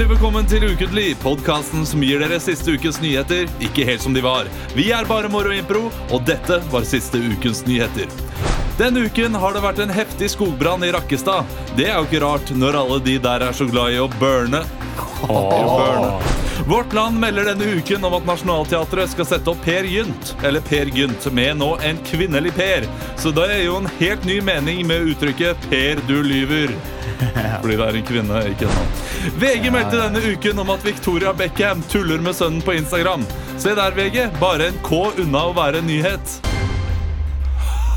Hjertelig velkommen til Ukentlig, podkasten som gir dere siste ukens nyheter ikke helt som de var. Vi er bare Moro Impro, og dette var siste ukens nyheter. Denne uken har det vært en heftig skogbrann i Rakkestad. Det er jo ikke rart når alle de der er så glad i å burne. burne. Vårt Land melder denne uken om at Nationaltheatret skal sette opp Per Gynt, eller Per Gynt, med nå en kvinnelig Per. Så det er jo en helt ny mening med uttrykket 'Per, du lyver'. Fordi det er en kvinne, ikke sant? VG meldte denne uken om at Victoria Beckham tuller med sønnen på Instagram. Se der, VG. Bare en K unna å være en nyhet.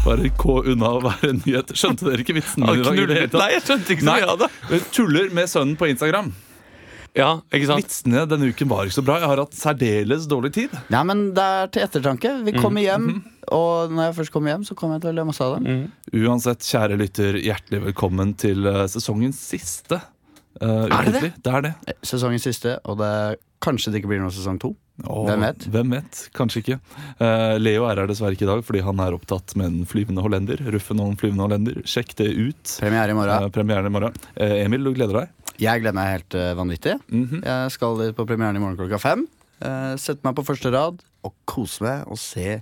Bare en K unna å være en nyhet. Skjønte dere ikke vitsen min i dag? Nei, jeg skjønte ikke så mye av det. Tuller med sønnen på Instagram. Ja, ikke sant? Vitsene denne uken var ikke så bra. Jeg har hatt særdeles dårlig tid. Nei, men det er til ettertanke. Vi kommer hjem, og når jeg først kommer hjem, så kommer jeg til å le masse av dem. Uansett, kjære lytter, hjertelig velkommen til eh, sesongens siste. Uh, Er det det? Det er det. Sesongens siste, og det kanskje det ikke blir noe sesong to. Oh, Hvem vet? Hvem vet? Kanskje ikke. Uh, Leo er her dessverre ikke i dag fordi han er opptatt med en flyvende hollender. Ruffen og en flyvende hollender. Sjekk det ut. Premiere i morgen. Uh, premieren i morgen. Eh, Emil, du gleder deg? Jeg gleder meg helt uh, vanvittig. Mhm. Jeg skal dit på premieren i morgen klokka fem. Uh, sette meg på første rad og kose meg og se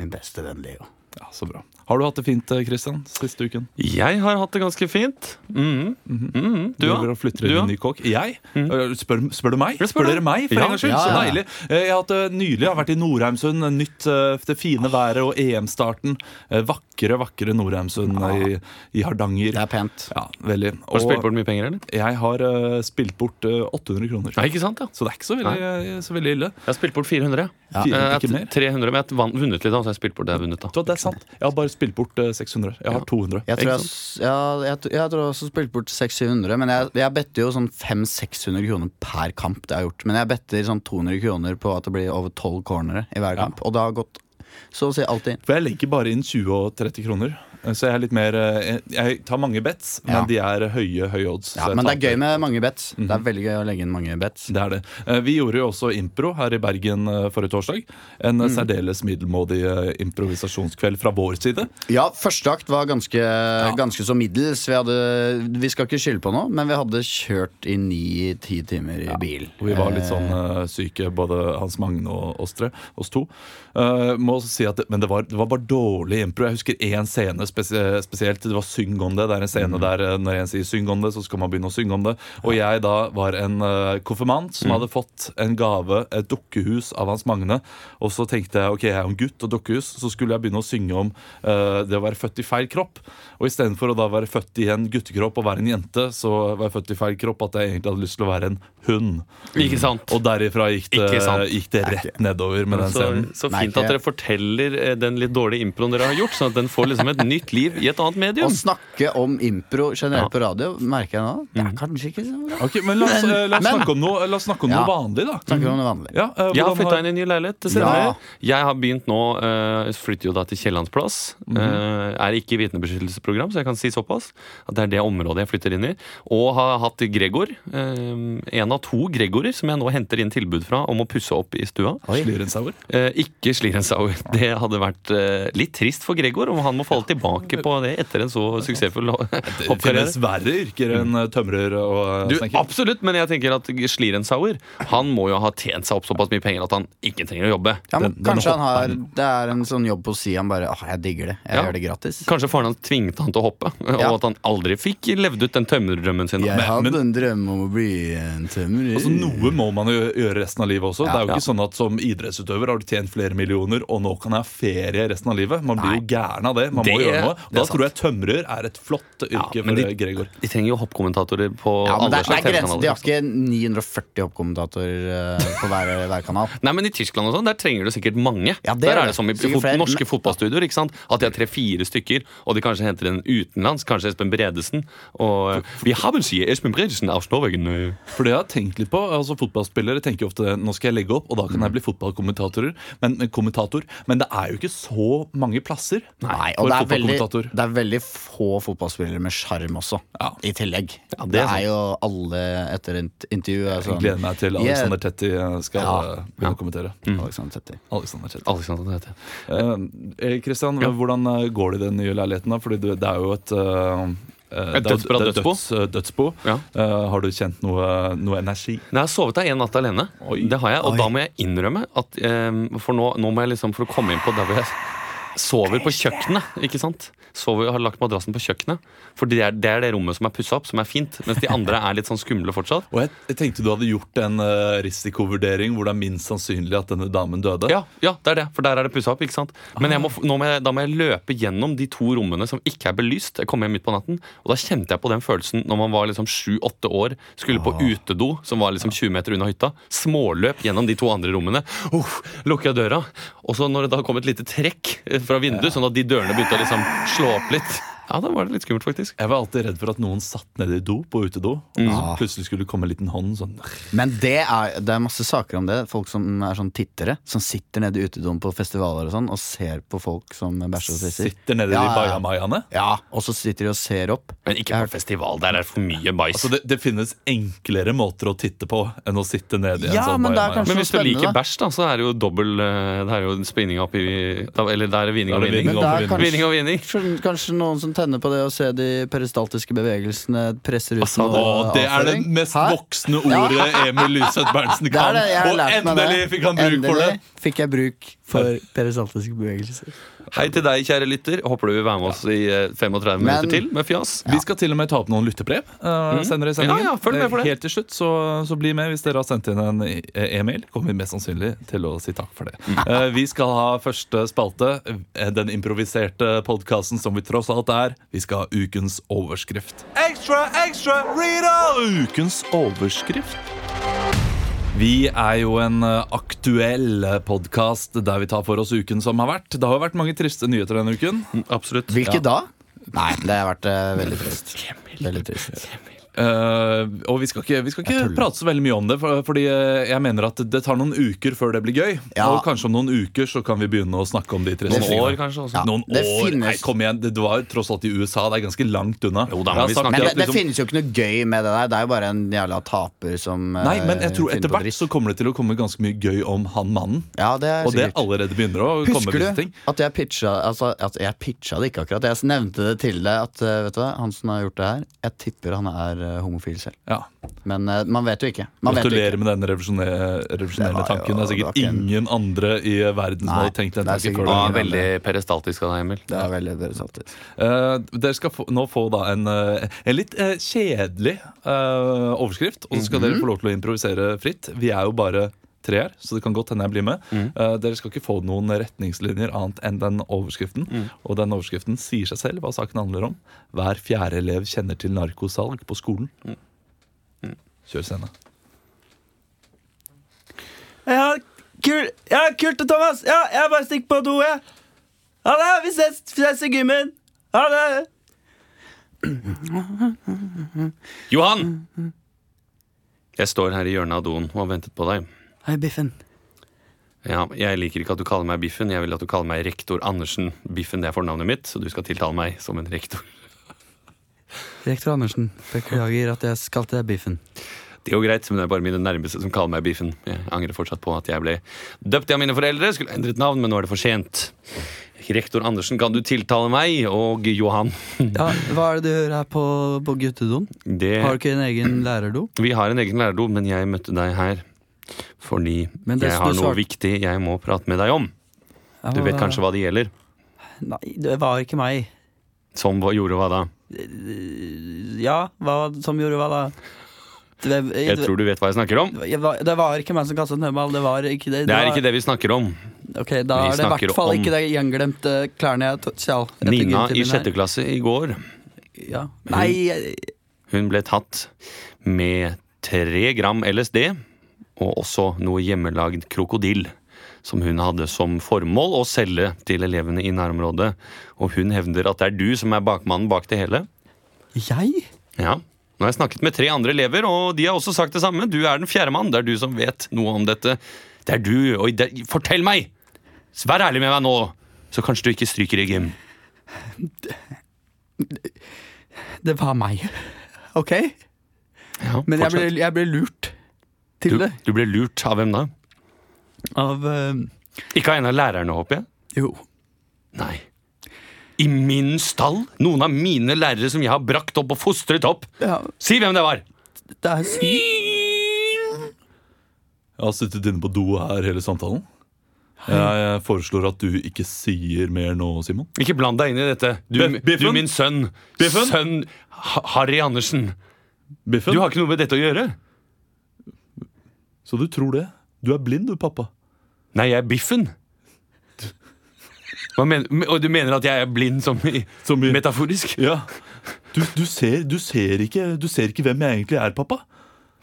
min beste venn Leo. Ja, Så bra. Har du hatt det fint, eh, Christian, siste uken? Jeg har hatt det ganske fint. Mm. Mhm. Du, og flytter Du, inn da? i ny kåk. Jeg? Mm. Spør, spør du meg? Spør Spør dere meg, for Ja. en gangs skyld? Ja, Så deilig. Eh, Jeg har hatt det nylig. Jeg har vært i Nordheimsund. Nytt eh, det fine været og EM-starten. Eh, Vakre, vakre Nordheimsund i, i Hardanger. Det er pent. Ja, veldig. Har du spilt bort mye penger, eller? jeg har uh, spilt bort uh, 800 kroner. Nei, ikke sant? ja Så det er ikke så veldig, eh, så veldig ille. Jeg har spilt bort 400. Ja. Fire, Eh, ikke mer. 300, men jeg har vunnet litt, da, så jeg har spilt bort det jeg har vunnet. da Så det er sant. Jeg har bare spilt bort eh, 600. Jeg har 200. Jeg tror jeg, ja, jeg, jeg tror også spilt bort 600, men jeg, jeg better jo sånn 500-600 kroner per kamp. det jeg har gjort Men jeg better sånn 200 kroner på at det blir over 12 cornere i hver kamp. Og det har gått så å si alltid. For jeg legger bare inn 20 og 30 kroner. Så jeg er litt mer eh, Jeg tar mange bets, men Ja. de er høye, høye odds. Ja, men det er gøy med mange bets. Det er veldig gøy å legge inn mange bets. Det er det. Eh, Vi gjorde jo også impro her i Bergen eh, forrige torsdag. En mm. særdeles middelmådig improvisasjonskveld fra vår side. Ja, første akt var ganske, ganske så middels. Vi, hadde, vi skal ikke skylde på noe, men vi hadde kjørt i ni-ti timer i bil. Og vi var litt sånn syke, både Hans Magne og oss tre. Oss to. Uh, må også si at det, Men det var, det var bare dårlig impro. Jeg husker én scene spes- spesielt. Det var 'Syng om det'. Det er en scene Mm. der eh, når en sier 'syng om det', så skal man begynne å synge om det. Og jeg da var en uh, konfirmant som Mm. hadde fått en gave, et dukkehus av Hans Magne. Og så tenkte jeg ok, jeg er jo en gutt og dukkehus, så skulle jeg begynne å synge om uh, det å være født i feil kropp. Og istedenfor å da være født i en guttekropp og være en jente, så var jeg født i feil kropp at jeg egentlig hadde lyst til å være en hund. Ikke sant? Og derifra gikk det, gikk det rett nedover med den Så, scenen. så fint at dere forteller eh, den litt dårlige improen dere har gjort, sånn at den får liksom et nytt liv i et annet medium. Å snakke om impro generelt Ja. på radio, merker jeg nå, det er kanskje ikke så bra. Ok, men la oss, eh, la oss Men- snakke om noe, la oss snakke om Ja. noe vanlig, da. Snakke om noe vanlig. Ja, uh, Jeg har flytta inn i en ny leilighet. Ja. Jeg har begynt nå uh, flytter jo da til Kiellands plass. Mm -hmm. uh, er ikke i vitnebeskyttelsesprogram, så jeg kan si såpass. At det er det området jeg flytter inn i. Og har hatt Gregor. en av to Gregorer som jeg nå henter inn tilbud fra om å pusse opp i stua. Slirensauer. Eh, ikke Slirensauer. Det hadde vært eh, litt trist for Gregor om han må falle tilbake på det etter en så suksessfull Det hoppkarriere. finnes verre yrker enn eh, tømrer og Du, eh, snekker. absolutt, men jeg tenker at Slirensauer Han må jo ha tjent seg opp såpass mye penger at han ikke trenger å jobbe. Ja, men Den- den kanskje han har, det er en sånn jobb på si han bare åh, jeg digger det. Jeg Ja. gjør det gratis. Kanskje faren hans tvingte han til å hoppe, Ja. og at han aldri fikk levd ut den tømmerdrømmen sin. Jeg Men- hadde men- en drøm om å bli en tømrer. Altså, noe må man jo gjøre resten av livet også. Ja, det er jo ja. ikke sånn at Som idrettsutøver har du tjent flere millioner, og nå kan jeg ha ferie resten av livet. Man blir jo gæren av det. Man må Det- gjøre noe. Da tror jeg tømrer er et flott yrke Ja, men for de- eh, Gregor. De trenger jo hoppkommentatorer på ja, men alle er- slags TV-kanaler. De har ikke 940 hoppkommentatorer eh, på hver, hver kanal. Nei, men I Tyskland og sånn, der trenger du sikkert mange. Ja, det der er det. det som i fot norske fotballstudioer. ikke sant? At de har tre-fire stykker, og de kanskje henter en utenlands. Kanskje Espen Bredesen. Og Vi har vel sier Espen Bredesen av Norwegen. For det jeg har tenkt litt på, altså Fotballspillere tenker jo ofte nå skal jeg legge opp, og da kan jeg bli fotballkommentatorer. Men, men, kommentator. Men det er jo ikke så mange plasser Nei, for og det er, veldig, fotballkommentator. det er veldig få fotballspillere med sjarm også, Ja. i tillegg. Ja, det det, er er jo alle etter et intervju er Jeg sånn, gleder meg til Yeah. Alexander Tetti eh, skal Ja. eh, begynne å kommentere. Alexander Tetti. Alexander Tetti. Alexander, det heter. Eh, Kristian, hvordan eh, går det i den nye leiligheten? da? Fordi du, det er jo et eh, Et er- dødsbra dødsbo? Døds, eh, dødsbo. Ja. Uh, har du kjent noe, noe energi? Nei, Jeg har sovet der en natt alene. Oi. Det har jeg, Og Oi. da må jeg innrømme at um, For nå, nå må jeg liksom For å komme inn på der hvor jeg sover på kjøkkenet. Ikke sant? Sover, har lagt madrassen på kjøkkenet. For det er, det er det rommet som er pussa opp, som er fint. Mens de andre er litt sånn skumle fortsatt. Og jeg, jeg tenkte du hadde gjort en uh, risikovurdering hvor det er minst sannsynlig at denne damen døde. Ja, ja, det er det, for der er det pussa opp. ikke sant? Men jeg må, må jeg, da må jeg løpe gjennom de to rommene som ikke er belyst. Jeg kom hjem midt på natten, og da kjente jeg på den følelsen når man var liksom sju-åtte år, skulle på utedo, som var liksom 20 meter unna hytta. Småløp gjennom de to andre rommene. Uff, lukker jeg døra. Og så når det da kom et lite trekk eh, fra vinduet, sånn at de dørene begynte å liksom slå opp litt, ja, da var det litt skummelt, faktisk. Jeg var alltid redd for at noen satt nede i do på utedo, og Mm. så plutselig skulle det komme en liten hånd sånn Men det er, det er masse saker om det. Folk som er sånn tittere. Som sitter nede i utedoen på festivaler og sånn og ser på folk som bæsjer og tisser. Sitter nede Ja, i ja, ja. bajamaiaene. Ja, og så sitter de og ser opp. Men ikke på festival. Der er det for mye bæsj. Altså det, det finnes enklere måter å titte på enn å sitte nede i en Ja, sånn men det er kanskje- Men hvis du spennende, liker da. bæsj, da, så er det jo dobbel eh, Det er jo spinning opp i da- Eller det er vining Da og er det Men er kanskje, Vinning og vinning. kanskje, kanskje noen som tenner på det å se de peristaltiske bevegelsene presser ut Altså, avføring. det er det mest Hæ? voksne ordet Emil Lyseth Berntsen er kan. det, det, Og endelig fikk han bruk for det. Endelig fikk jeg bruk for peristaltiske bevegelser. Hei til deg, kjære lytter. Håper du vil være med oss i eh, 35 minutter Men- til med fjas. Vi skal til og med ta opp noen lyttebrev uh, senere i sendingen. Ja, ja, følg med for det. Eh, Helt til slutt, så, så bli med hvis dere har sendt inn en e- e-mail. Kommer vi mest sannsynlig til å si takk for det. Eh, vi skal ha første spalte, eh, den improviserte podkasten som vi tross alt er. Vi skal ha ukens overskrift. Ekstra, ekstra, Rita! Ukens overskrift. Vi er jo en eh, aktuell podkast der vi tar for oss uken som har vært. Det har jo vært mange triste nyheter denne uken. Absolutt. Hvilke da? Nei, det har vært eh, veldig trist. Veldig trist. Eh, og vi skal ikke, vi skal ikke prate så veldig mye om det, for, fordi eh, jeg mener at det tar noen uker før det blir gøy. Ja. Og kanskje om noen uker så kan vi begynne å snakke om de triste Noen år, kanskje. også Ja. Noen Det år? finnes- Nei, kom igjen. Det, var tross alt i USA. Det er ganske langt unna. Jo da, men Men det, det liksom- finnes jo ikke noe gøy med det der. Det er jo bare en jævla taper som eh, Nei, men jeg tror etter hvert så kommer det til å komme ganske mye gøy om han mannen. Ja, det er Og det allerede begynner å komme Husker du ting. at jeg pitcha altså, at Jeg pitcha det ikke akkurat. Jeg nevnte det til deg at vet du hva, han som har gjort det her, jeg tipper han er homofil selv. Ja. Men uh, man vet jo ikke. Man vet jo Gratulerer ikke. med den revolusjonelle Det tanken. Det er sikkert var en- ingen andre i verden som hadde tenkt den det er tanken sikkert før Ja, den. veldig perestaltisk av deg, Emil. Det er veldig perestaltisk. saltet. Eh, dere skal få, nå få da en, eh, en litt uh, kjedelig eh, overskrift, og så skal dere få lov til å improvisere fritt. Vi er jo bare tre her, så det kan godt hende jeg blir med. Eh, dere skal ikke få noen retningslinjer annet enn den overskriften. Og den overskriften sier seg selv hva saken handler om. Hver fjerde elev kjenner til narkosalg på skolen. Kjør scene. Ja, kul, ja, kult, Thomas. Ja, jeg bare stikker på do, jeg. Ha det. Vi ses, vi ses i gymmen. Ha det. Johan! Jeg står her i hjørnet av doen og har ventet på deg. Hei, Biffen. Ja, jeg liker ikke at du kaller meg Biffen. Jeg vil at du kaller meg rektor Andersen. Biffen det er fornavnet mitt, så du skal tiltale meg som en rektor. Rektor Andersen, beklager at jeg kalte deg Biffen. Det er jo greit, men det er bare mine nærmeste som kaller meg Biffen. Jeg angrer fortsatt på at jeg ble døpt av mine foreldre. Skulle endret navn, men nå er det for sent. Rektor Andersen, kan du tiltale meg og Johan? Ja, Hva er det du gjør her på, på guttedoen? Det, Har du ikke en egen lærerdo? vi har en egen lærerdo, men jeg møtte deg her fordi Men det jeg har noe viktig jeg må prate med deg om. Du vet kanskje hva det gjelder? Nei, det var ikke meg. Som gjorde hva da? Ja, hva som gjorde hva da? Det, Jeg tror du vet hva jeg snakker om. det, var, ikke meg som kastet snøball. Det var ikke det. Det er var- ikke det vi snakker om. Ok, Da Vi er det i hvert fall om- ikke det gjenglemte klærne jeg stjal. Nina i sjette klasse i går Ja. Nei, hun, Hun ble tatt med tre gram LSD og også noe hjemmelagd krokodill. Som hun hadde som formål å selge til elevene i nærområdet. Og hun hevder at det er du som er bakmannen bak det hele. jeg? Ja, Nå har jeg snakket med tre andre elever, og de har også sagt det samme. Du er den fjerde mann. Det er du som vet noe om dette. Det er du. Oi, det, fortell meg! Vær ærlig med meg nå, så kanskje du ikke stryker i gym. Det var meg. Ok? Ja, Men jeg ble, jeg ble lurt til du, det. du ble lurt av hvem da? Av uh, Ikke av en av lærerne, håper jeg? Jo. Nei. I min stall? Noen av mine lærere som jeg har brakt opp og fostret opp? Ja, Si hvem det var! det er. Jeg har sittet inne på do her hele samtalen. Jeg foreslår at du ikke sier mer nå, Simon. Ikke bland deg inn i dette. Du, du min sønn. Biffen? Sønn Harry Andersen. Biffen? Du har ikke noe med dette å gjøre. Så du tror det? Du er blind, du, pappa. Nei, jeg er Biffen. Hva men, og du mener at jeg er blind som, i, Som i- metaforisk? Ja. Du, du, ser, du, ser ikke, du ser ikke hvem jeg egentlig er, pappa.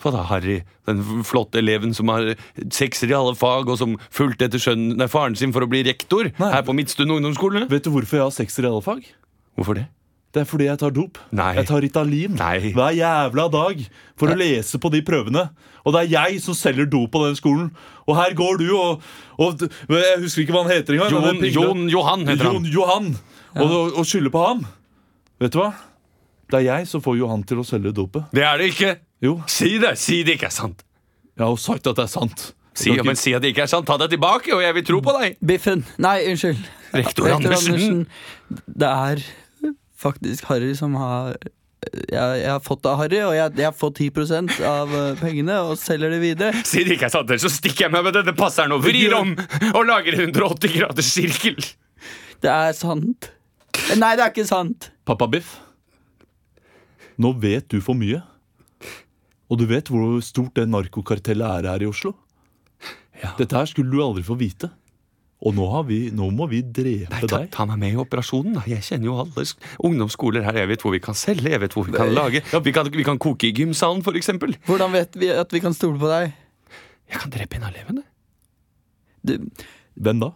Hva da, Harry? Den flotte eleven som har sekser i alle fag, og som fulgte etter skjønn, nei, faren sin for å bli rektor Nei. her på Midtstuen ungdomsskole? Vet du hvorfor jeg har sekser i alle fag? Hvorfor det? Det er fordi jeg tar dop. Nei. Jeg tar Ritalin Nei. hver jævla dag for å lese på de prøvene. Og det er jeg som selger dop på den skolen. Og her går du og, og Jeg husker ikke hva han heter engang. Jon, Jon Johan heter Jon han. Johan. Og, og, og skylder på ham. Vet du hva? Det er jeg som får Johan til å selge dopet. Det er det ikke! Jo, Si det! Si det ikke er sant. jeg har jo sagt at det er sant. Si, Jeg men si at det ikke er sant. Ta deg tilbake, og jeg vil tro på deg. Biffen. Nei, unnskyld. Rektor Andersen. Det er faktisk Harry som har jeg, jeg har fått det av Harry, og jeg, jeg får 10% av eh, pengene og selger det videre. Si det ikke er sant, så stikker jeg meg med denne passeren og vrir om og lager en 180 graders sirkel. Det er sant. Nei, det er ikke sant. Pappa Biff, nå vet du for mye. Og du vet hvor stort det narkokartellet er her i Oslo. Dette her skulle du aldri få vite. Og nå, har vi, nå må vi drepe Nei, ta, deg. ta meg med i operasjonen. da Jeg kjenner jo alle ungdomsskoler her. Jeg vet hvor vi kan selge, jeg vet hvor vi kan lage. Vi kan, vi kan koke i gymsalen, for eksempel. Hvordan vet vi at vi kan stole på deg? Jeg kan drepe en av elevene. Du, Hvem da?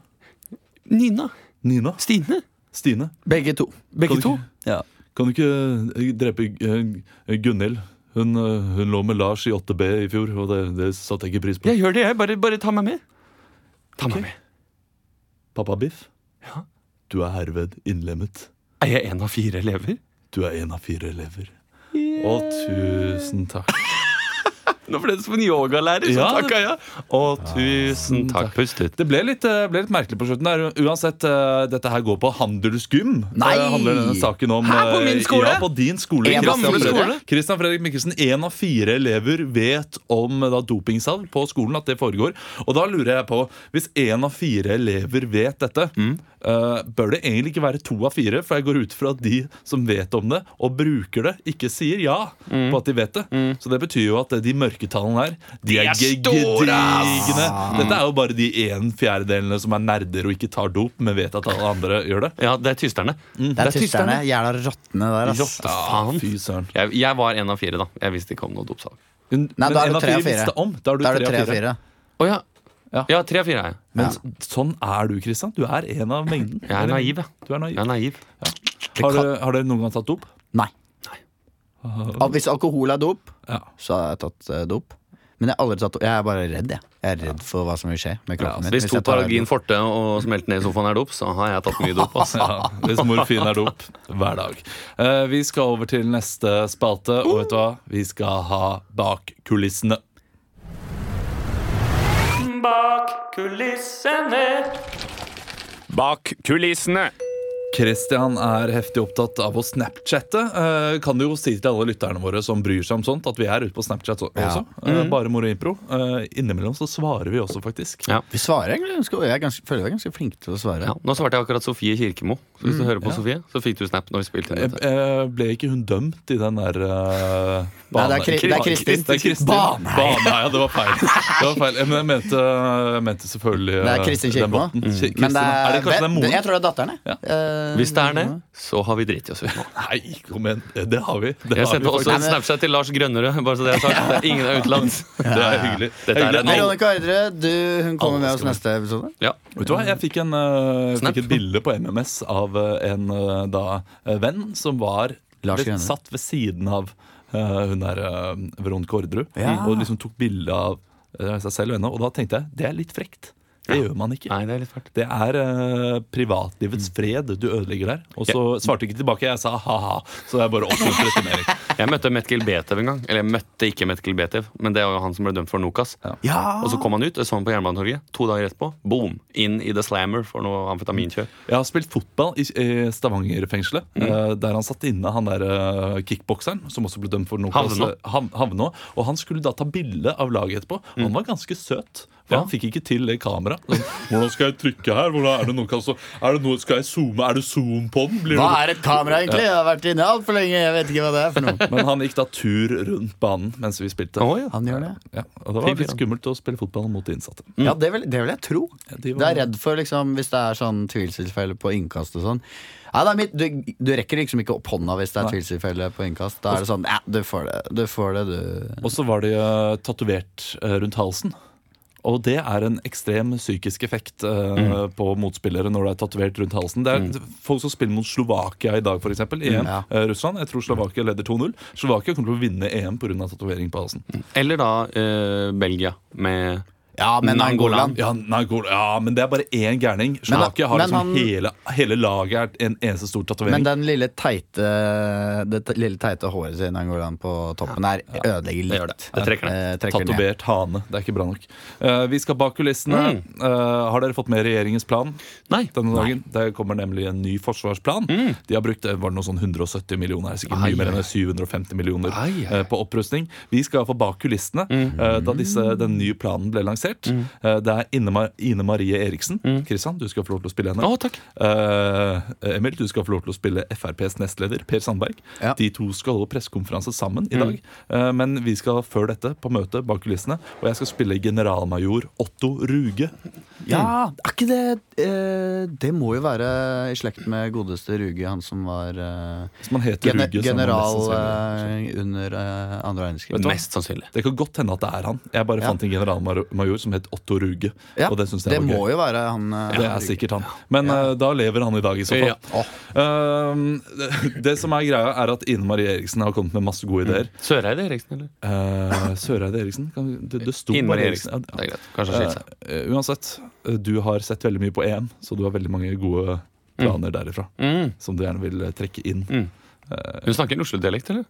Nina. Nina? Stine. Stine? begge to. Begge Kan du to. ikke- Ja. Kan du ikke eh, drepe eh, Gunhild? Hun, eh, hun lå med Lars i 8B i fjor, og det, det satte jeg ikke pris på. Jeg gjør det, jeg. Bare, bare ta meg med. Ta meg med. Pappa Biff, Ja. du er herved innlemmet. Er jeg en av fire elever? Du er en av fire elever. Og tusen takk. Nå ble det som en yogalærer som Ja, takka ja. Å, tusen takk. Pust ut. Det ble litt, eh, ble litt merkelig på slutten. der Uansett, eh, dette her går på handelsgym. Nei! Handler denne saken om Her på min eh, skole? Ja, på din skole. Kristian Christian Fredrik- Mikkelsen, én av fire elever vet om da, dopingsalg på skolen, at det foregår. Og da lurer jeg på, hvis én av fire elever vet dette, Mm. Eh, bør det egentlig ikke være to av fire? For jeg går ut fra at de som vet om det og bruker det, ikke sier ja Mm. på at de vet det. Så det betyr jo at eh, de mørketallene her, de, er, er store, gedigne. Dette er jo bare de en fjerdedelene som er nerder og ikke tar dop, men vet at alle andre gjør det. Ja, det er tysterne. Det er tysterne. Jævla rottene der, ass. Rotte, faen. Fy søren. Jeg, jeg var en av fire, da. Jeg visste ikke om noe dopsalg. Men Nei, da er du tre av fire. Da er du er tre av fire. Å ja. Ja. Ja, tre av fire er jeg. Men Ja. sånn er du, Kristian. Du er en av mengden. Jeg er naiv, jeg. Du er naiv. Jeg er naiv. Det Har, kan- du- har dere noen gang tatt dop? Nei. Al- Hvis alkohol er dop, Ja. så har jeg tatt eh, dop. Men jeg, har aldri tatt, jeg er bare redd, jeg. Jeg er redd for hva som vil skje med kroppen min. Hvis to jeg tar Paralgin forte og smelte ned i sofaen er dop, så har jeg tatt mye dop. ass. Ja, hvis morfin er dop hver dag. Eh, vi skal over til neste spalte, og vet du hva? Vi skal ha Bak kulissene. Bak kulissene. Bak kulissene. Kristian er heftig opptatt av å snapchatte. Eh, kan du jo si til alle lytterne våre som bryr seg om sånt, at vi er ute på Snapchat også. Ja. Eh, bare moro impro. Eh, innimellom så svarer vi også, faktisk. Ja. Vi svarer egentlig ganske Jeg er ganske, føler jeg er ganske flinke til å svare. Ja, nå svarte jeg akkurat Sofie Kirkemo. Så hvis du hører på Sofie, så fikk du snap når vi spilte inn dette. ble ikke hun dømt i den der uh, Nei, det er Kri- det er Kristin. Det er Kristin. Baneheia. Baneheia, det var feil. Det var feil. Men jeg mente, jeg mente selvfølgelig Det er Kristin Kirkemo. Mm. Kristin, Men det er, er det kanskje den moren? Jeg tror det er datteren. jeg. Ja. Eh, Hvis det er det, så har vi driti oss ut. Nei, kom igjen. Det har vi. Det Jeg har sendte vi også en. Snapchat til Lars Grønnerød. Bare så det er sagt. Det er ingen er utenlands. Det er hyggelig. Dette er Hyggelig. en- Veronica Orderud, hun kommer med oss neste episode. Ja. Vet du hva, Jeg fikk, en, eh, fikk et bilde på MMS av eh, en eh, da, eh, venn som var Lars ved, satt ved siden av uh, hun der uh, Veronica Orderud. Ja. Og liksom tok bilde av uh, seg selv og henne. Og da tenkte jeg det er litt frekt. Det gjør man ikke. Nei, det er litt fælt. Det er uh, privatlivets fred du ødelegger der. Og så svarte ikke tilbake. Jeg sa ha-ha. Så er bare oppmuntret til mer. Jeg møtte Metkel Betev en gang. Eller jeg møtte ikke Metkel Betev, men det var jo han som ble dømt for Nokas. Ja! Og så kom han ut, jeg så han på Jernbanetorget. To dager etterpå, boom, inn i The Slammer for noe amfetaminkjør. Jeg har spilt fotball i, i Stavanger-fengselet. eh, Der han satt inne, han der uh, kickbokseren, som også ble dømt for Nokas. Havnå. Hav, Havnå. Og han skulle da ta bilde av laget etterpå. Mm. han var ganske søt. Ja. han fikk ikke til det kameraet. Hvordan skal jeg trykke her? Hvordan er det noe, kan så, er det noe, skal jeg zoome? Er det zoom på den? Blir Hva det, er et kamera, egentlig? Jeg har vært inne altfor lenge. Jeg vet ikke hva det er for noe. men han gikk da tur rundt banen mens vi spilte. Oh, ja. Han gjør det. Ja, og det var litt skummelt å spille fotball mot de innsatte. Ja, det vil, det vil jeg tro. Ja, de var- Det er redd for liksom, hvis det er sånn tvilstilfelle på innkast og sånn. Ja, det er mitt, du, du rekker liksom ikke opp hånda hvis det er tvilstilfelle på innkast. Da er det sånn Ja, du får det, du. får det, du. Og så var de uh, tatovert uh, rundt halsen. Og det er en ekstrem psykisk effekt eh, på motspillere når det er tatovert rundt halsen. Det er folk som spiller mot Slovakia i dag, f.eks. I EM. Ja. Uh, Russland. Jeg tror Slovakia leder 2-0. Slovakia kommer til å vinne EM pga. tatovering på halsen. Eller da uh, Belgia med Ja, men Nangolan. Angolan Ja, Nangolan. ja, men det er bare én gærning. Slovakia har liksom han- hele, hele laget er en eneste stor Men den lille teite Det lille teite håret til Nangolan på toppen her ødelegger litt. det gjør det. Det trekker ned. Eh. Tatovert hane. Det er ikke bra nok. Uh, vi skal bak kulissene. Mm. Uh, har dere fått med regjeringens plan? Nei. denne dagen. Det kommer nemlig en ny forsvarsplan. De har brukt var det noe sånn 170 millioner, sikkert Mm. Mye mer enn 750 millioner eh, på opprustning. Vi skal få bak kulissene Mm. da disse, den nye planen ble lansert. Eh, det er Ine, Ma Ine Marie Eriksen. Kristian, du skal få lov til å spille henne. Mm. Å, takk. Uh, Emil, du skal få lov til å spille FrPs nestleder Per Sandberg. Ja. De to skal holde pressekonferanse sammen Mm. i dag. Eh, men vi skal før dette på møte bak kulissene, og jeg skal spille generalmajor Otto Ruge. Ja, er ikke det uh, Det må jo være i slekt med godeste Ruge, han som var eh, Som han heter gene, Ruge. general eh, under andre verdenskrig. Mest sannsynlig. Det kan godt hende at det er han. Jeg bare Ja. fant en generalmajor som het Otto Ruge. Ja, og det synes jeg det var må gøy. jo være han. eh, Det er sikkert han. Men eh, da lever han i dag, i så fall. Ja. Uh, det, det som er greia, er at Ine Marie Eriksen har kommet med masse gode ideer. Søreide Eriksen, eller? Uh, Søreide Eriksen? Kan, det, det sto Ine Marie Eriksen. Eriksen. Det er greit. Kanskje skilt seg. eh, uansett, du har sett veldig mye på EM, så du har veldig mange gode planer derifra. Mm. Som du gjerne vil trekke inn. Mm. Hun snakker Oslo-dialekt, eller?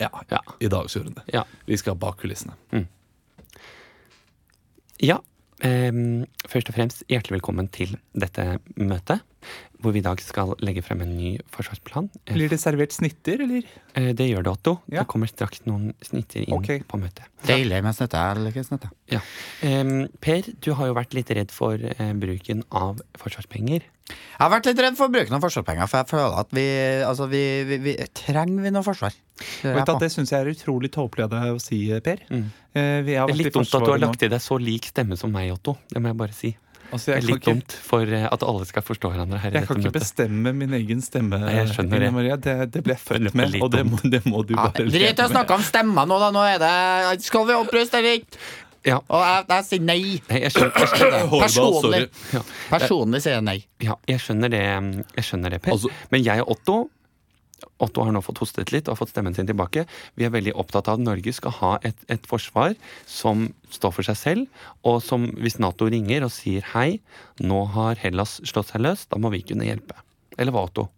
Ja, Ja. I dag så gjør hun det. Ja. Vi skal bak kulissene. Ja. ehm, først og fremst hjertelig velkommen til dette møtet, hvor vi i dag skal legge frem en ny forsvarsplan. Blir det servert snitter, eller? eh, det gjør det, Otto. Ja. Det kommer straks noen snitter inn okay. på møtet. Deilig med snitter eller ikke snitter. Ja. Ehm, per, du har jo vært litt redd for eh, bruken av forsvarspenger. Jeg har vært litt redd for bruken av forsvarspenger, for jeg føler at vi, altså vi, vi, vi trenger vi noe forsvar. Det Vet at det syns jeg er utrolig tåpelig av deg å si, Per. Mm. Eh, vi har Det er litt dumt at du har lagt i deg så lik stemme som meg, Otto. Det må jeg bare si. Altså, Det er litt ikke, dumt for eh, at alle skal forstå hverandre her i jeg kan ikke møtet. bestemme min egen stemme. Nei, jeg skjønner Ine det. Maria. Det, det ble jeg født med, og det må, det må du Ja, bare Drit i å snakke om stemmer nå, da. Nå er det Skal vi oppruste eller ikke? Ja. Og jeg, jeg sier nei. Nei, jeg skjønner, jeg skjønner, Personlig. Personlig sier jeg nei. Ja, jeg skjønner det, jeg skjønner det Per. Altså- Men jeg og Otto Otto har nå fått hostet litt og fått stemmen sin tilbake. Vi er veldig opptatt av at Norge skal ha et, et forsvar som står for seg selv, og som hvis Nato ringer og sier hei, nå har Hellas slått seg løs, da må vi kunne hjelpe. Eller hva, Otto?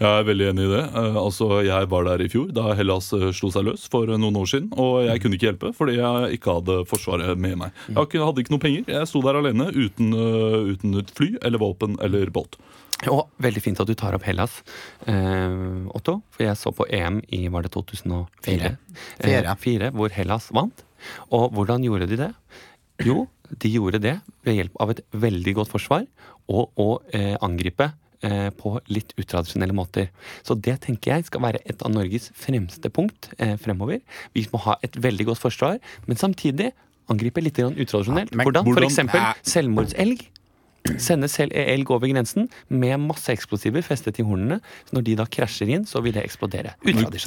Jeg er veldig enig i det. Eh, altså, Jeg var der i fjor da Hellas eh, slo seg løs for noen år siden. Og jeg kunne ikke hjelpe fordi jeg ikke hadde Forsvaret med meg. Jeg hadde ikke noe penger. Jeg sto der alene uten, eh, uten fly eller våpen eller båt. Og veldig fint at du tar opp Hellas, eh, Otto. For jeg så på EM i var det 2004? Fire. Eh, Fire. fire, hvor Hellas vant. Og hvordan gjorde de det? Jo, de gjorde det ved hjelp av et veldig godt forsvar og å eh, angripe eh, på litt utradisjonelle måter. Så det tenker jeg skal være et av Norges fremste punkt eh, fremover. Vi må ha et veldig godt forsvar, men samtidig angripe litt utradisjonelt. men hvordan? Hvordan- eksempel selvmordselg. Sende selv elg over grensen med masse eksplosiver festet i hornene. Så når de da krasjer inn, så vil det eksplodere.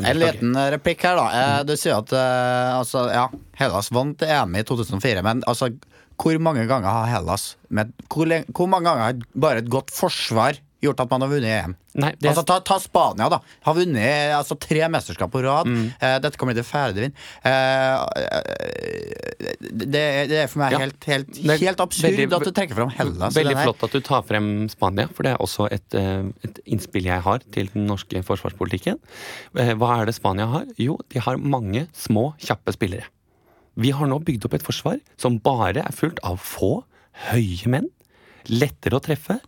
En liten replikk her, da. Eh, Du sier at eh, altså, ja, Hellas vant EM i 2004, men altså, hvor mange ganger har Hellas med, hvor, hvor mange ganger har bare et godt forsvar gjort at man har vunnet EM. Nei, det Altså, ta, ta Spania, da. Har vunnet altså, tre mesterskap på rad. Mm. Eh, dette fjerde de vinner. Eh, det, det er for meg Ja. helt, helt, helt absurd veldig- at du trekker fram Hellas. Veldig flott at du tar frem Spania, for det er også et, eh, et innspill jeg har til den norske forsvarspolitikken. Eh, Hva er det Spania har? Jo, de har mange små, kjappe spillere. Vi har nå bygd opp et forsvar som bare er fullt av få, høye menn. Lettere å treffe.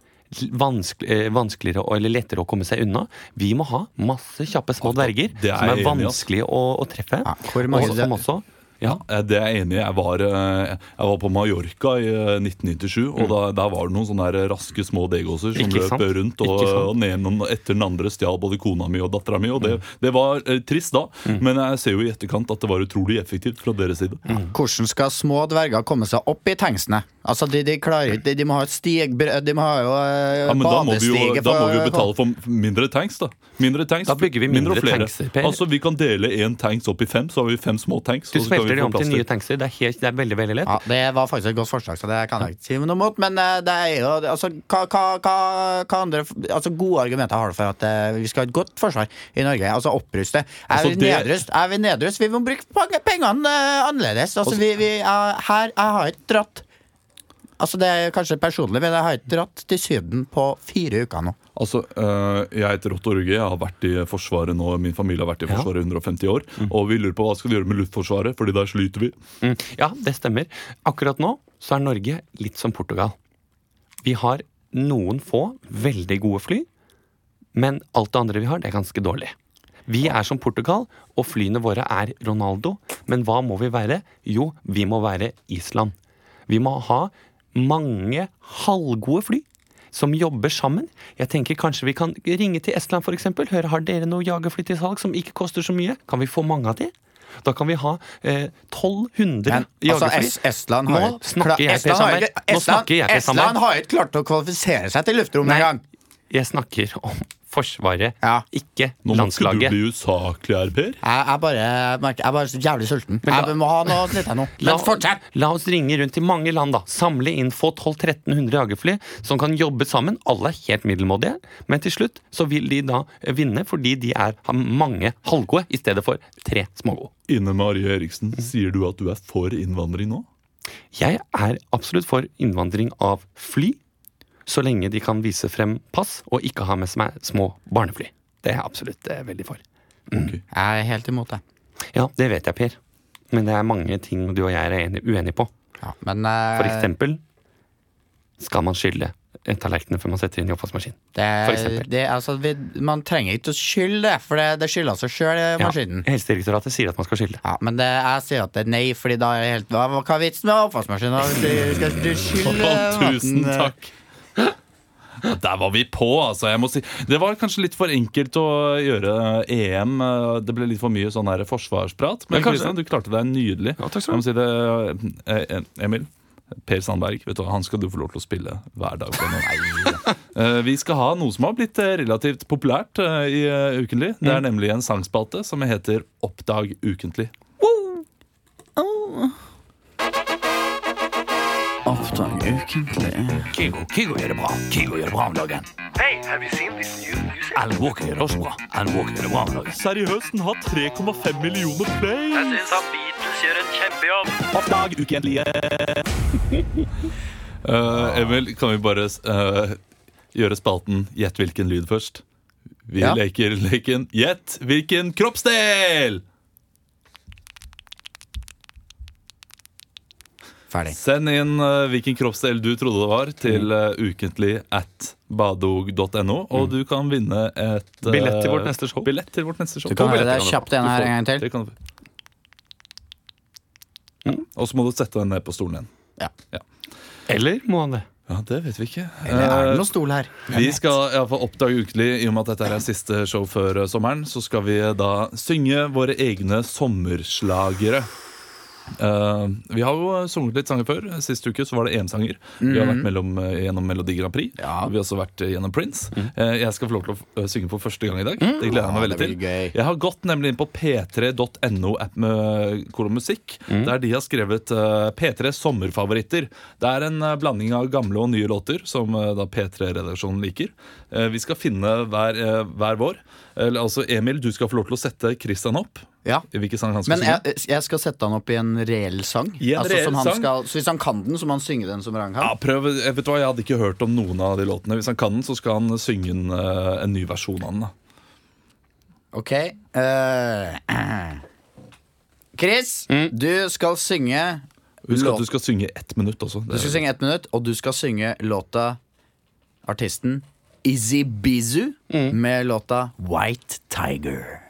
Vanskelig, eh, vanskeligere eller lettere å komme seg unna. Vi må ha masse kjappe små dverger er som er vanskelig å, å treffe. Ja, hvor mange- og som også ja, Eh, Det er jeg enig i. Jeg var, eh, jeg var på Mallorca i eh, 1997, og da, der var det noen sånne her raske små degåser som Mm. Løp rundt, og, og den ene etter den andre stjal både kona mi og dattera mi. Og det, det var eh, trist da, Mm. men jeg ser jo i etterkant at det var utrolig effektivt fra deres side. Hvordan skal små dverger komme seg opp i tanksene? Altså, de, de klarer ikke de, de må ha et stig De må ha jo eh, Ja, men da må, jo, badestige da må vi jo betale for mindre tanks, da. Mindre tanks, Da bygger vi mindre mindre flere. tankser, Altså, Vi kan dele én tanks opp i fem, så har vi fem små tanks. Du og så kan vi de om til nye tankser. Det er, helt, det er veldig veldig lett. Ja, Det var faktisk et godt forslag, så det kan jeg ikke si noe mot. Men eh, det er jo altså, hva, hva, hva, andre altså, gode argumenter har du for at eh, vi skal ha et godt forsvar i Norge? Altså oppruste. Er Altså, vi det- nedrust? Er vi nedrust? Vi må bruke pengene eh, annerledes. Altså, vi, vi, jeg- her, jeg har ikke dratt Altså Det er kanskje personlig, men jeg har ikke dratt til Syden på fire uker nå. Altså, øh, Jeg heter Otto Rugge. Jeg har vært i Forsvaret nå. Min familie har vært i Forsvaret i 150 år. Og vi lurer på hva skal vi gjøre med Luftforsvaret, Fordi der sliter vi. Mm, ja, det stemmer. Akkurat nå så er Norge litt som Portugal. Vi har noen få veldig gode fly, men alt det andre vi har, det er ganske dårlig. Vi er som Portugal, og flyene våre er Ronaldo. Men hva må vi være? Jo, vi må være Island. Vi må ha mange halvgode fly som jobber sammen. Jeg tenker Kanskje vi kan ringe til Estland for eksempel. Høre, har dere noe jagerfly til salg som ikke koster så mye? Kan vi få mange av de? Da kan vi ha eh, 1200 Men altså, jagerfly. Es Estland har Nå snakker jeg, Estland ikke- Nå Estland- Estland har ikke klart å kvalifisere seg til luftrommet engang. Jeg snakker om Forsvaret, Ja. ikke Nå må ikke du bli usaklig her, Per. Jeg er bare, jeg er bare så jævlig sulten. Men da- jeg må ha noe nytt nå. La, la oss ringe rundt til mange land, da. Samle inn, få 1200-1300 jagerfly som kan jobbe sammen. Alle er helt middelmådige, men til slutt så vil de da vinne fordi de er, mange halvgode i stedet for tre smågode. Ine Marie Eriksen, sier du at du er for innvandring nå? Jeg er absolutt for innvandring av fly, så lenge de kan vise frem pass og ikke ha med seg små barnefly. Det er jeg absolutt eh, veldig for. Jeg er helt imot det. Ja, det vet jeg, Per. Men det er mange ting du og jeg er enig, uenige på. Ja, men eh, For eksempel skal man skylle tallerkenene før man setter inn i oppvaskmaskin. det, for eksempel. det, altså, Man trenger ikke å skylde det, for det, det skylder seg sjøl, Ja, maskinen. Helsedirektoratet sier at man skal skylle. Ja, men det, jeg sier at det er nei, Fordi da er helt Hva, er vitsen med oppvaskmaskinen? Hvis du Skal du skylle Å, tusen eh, takk. Der var vi på, altså. jeg må si Det var kanskje litt for enkelt å gjøre EM. Det ble litt for mye sånn her forsvarsprat. Men Ja. Kristian, du klarte deg nydelig. Ja, takk skal du ha. si det, eh, Emil. Per Sandberg, vet du, han skal du få lov til å spille hver dag. Eh, Vi skal ha noe som har blitt eh, relativt populært eh, i eh, Ukentlig. Det er nemlig en sangspalte som heter Oppdag ukentlig. Oppdag ukentlig. Kygo, Kygo gjør det bra. Kygo gjør det bra om dagen. Hey, have you seen this new music? Alan Walker gjør det også bra. Alan Walker gjør det bra om dagen. Seriøst, den har 3,5 millioner play! Jeg syns han Beatles gjør en kjempejobb. Oppdrag ukentlige. uh, Emil, kan vi bare uh, gjøre spalten Gjett hvilken lyd først? Vi Ja. leker leken Gjett hvilken kroppsdel! Ferdig. Send inn uh, hvilken kroppsdel du trodde det var, til uh, ukentlig at badog.no, og du kan vinne et uh, Billett til vårt neste show. Billett til vårt neste show. Du kan høre det kjapt igjen her en gang til. Det kan du. Og så må du sette deg ned på stolen igjen. Ja. Eller må han det? Ja, Det vet vi ikke. Eller er det noen stol her? Vi skal i fall oppdage ukentlig, i og med at dette er siste show før sommeren, så skal vi da synge våre egne sommerslagere. Eh, vi har jo sunget litt sanger før. Sist uke så var det EM-sanger. Vi har vært mellom, eh, gjennom Melodi Grand Prix. Ja. Vi har også vært eh, gjennom Prince. Eh, jeg skal få lov til å eh, synge for første gang i dag. Det gleder jeg meg veldig til. gøy. Jeg har gått nemlig inn på p3.no app med kor og musikk, der de har skrevet uh, P3 sommerfavoritter. Det er en eh, blanding av gamle og nye låter som eh, da P3-redaksjonen liker. Eh, vi skal finne hver, eh, hver vår. Altså Emil, du skal få lov til å sette Christian opp. Ja. Hvilken sang han skal Men synge. jeg, jeg skal sette han opp i en reell sang. I en altså, reell som han sang? Skal, så hvis han kan den, så må han synge den som Rang Ja, prøv, jeg vet hva, jeg hadde ikke hørt om noen av de låtene. Hvis han kan den, så skal han synge en, eh, en ny versjon av den. da. Ok. eh, Chris, du skal synge Husk at du skal synge ett minutt også. Du skal synge ett minutt, og du skal synge låta Artisten Izzy Bizu med låta White Tiger.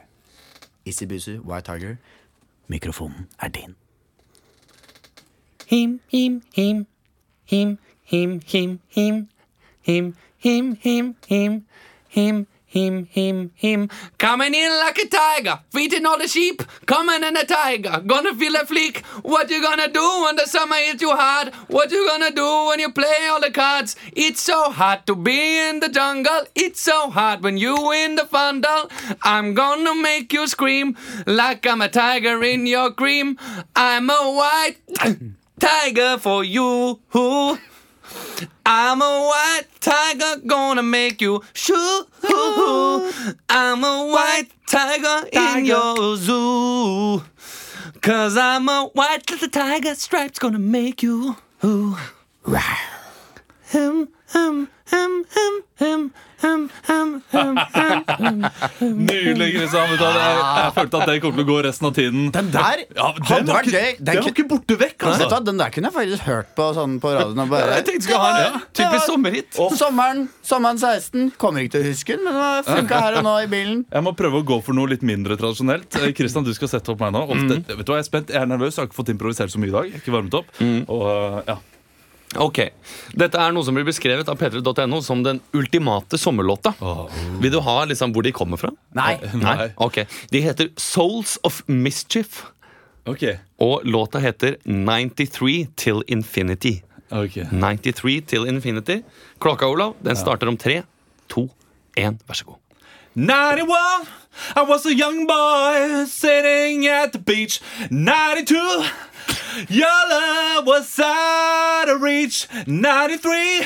Isibusu, White Tiger, mikrofonen er din. Him, him, him. Him, him, him, him. Him, him, him, him. Him, him, him, him. Coming in like a tiger, feeding all the sheep. Coming in a tiger, gonna feel a fleek. What you gonna do when the summer hits you hard? What you gonna do when you play all the cards? It's so hard to be in the jungle. It's so hard when you in the fundle. I'm gonna make you scream like I'm a tiger in your cream. I'm a white tiger for you. I'm a white tiger, gonna make you shoo. I'm a white tiger, tiger. in your zoo. Cause I'm a white little tiger, stripes gonna make you. Ooh. Him, him, him, him, him. Nydelig, Kristian. Jeg, jeg følte at det kommer til å gå resten av tiden. Den der Ja, den var vært gøy. Den den var ikke borte vekk, Vet du altså. Den der kunne jeg faktisk hørt på, sånn på radioen. Og bare, Jeg tenkte skal ha en typisk sommerhit. Sommeren, sommeren 16. Kommer ikke til å huske den, men det funka her og nå i bilen. Jeg må prøve å gå for noe litt mindre tradisjonelt. Eh, Kristian, du skal sette opp meg nå. Og det, vet du hva, Jeg er spent, jeg er nervøs, jeg har ikke fått improvisert så mye i dag. Jeg har ikke varmet opp Og eh, ja Ok, Dette er noe som blir beskrevet av p3.no som den ultimate sommerlåta. Vil du ha liksom hvor de kommer fra? Nei. Nei? Ok, De heter Souls of Mischief. Ok, Og låta heter 93 Till Infinity. ok 93 Till Infinity. Klokka, Olav, den starter om tre, to, én. Vær så god. 91, I was a young boy sitting at the beach. 92, your love was out of reach. 93,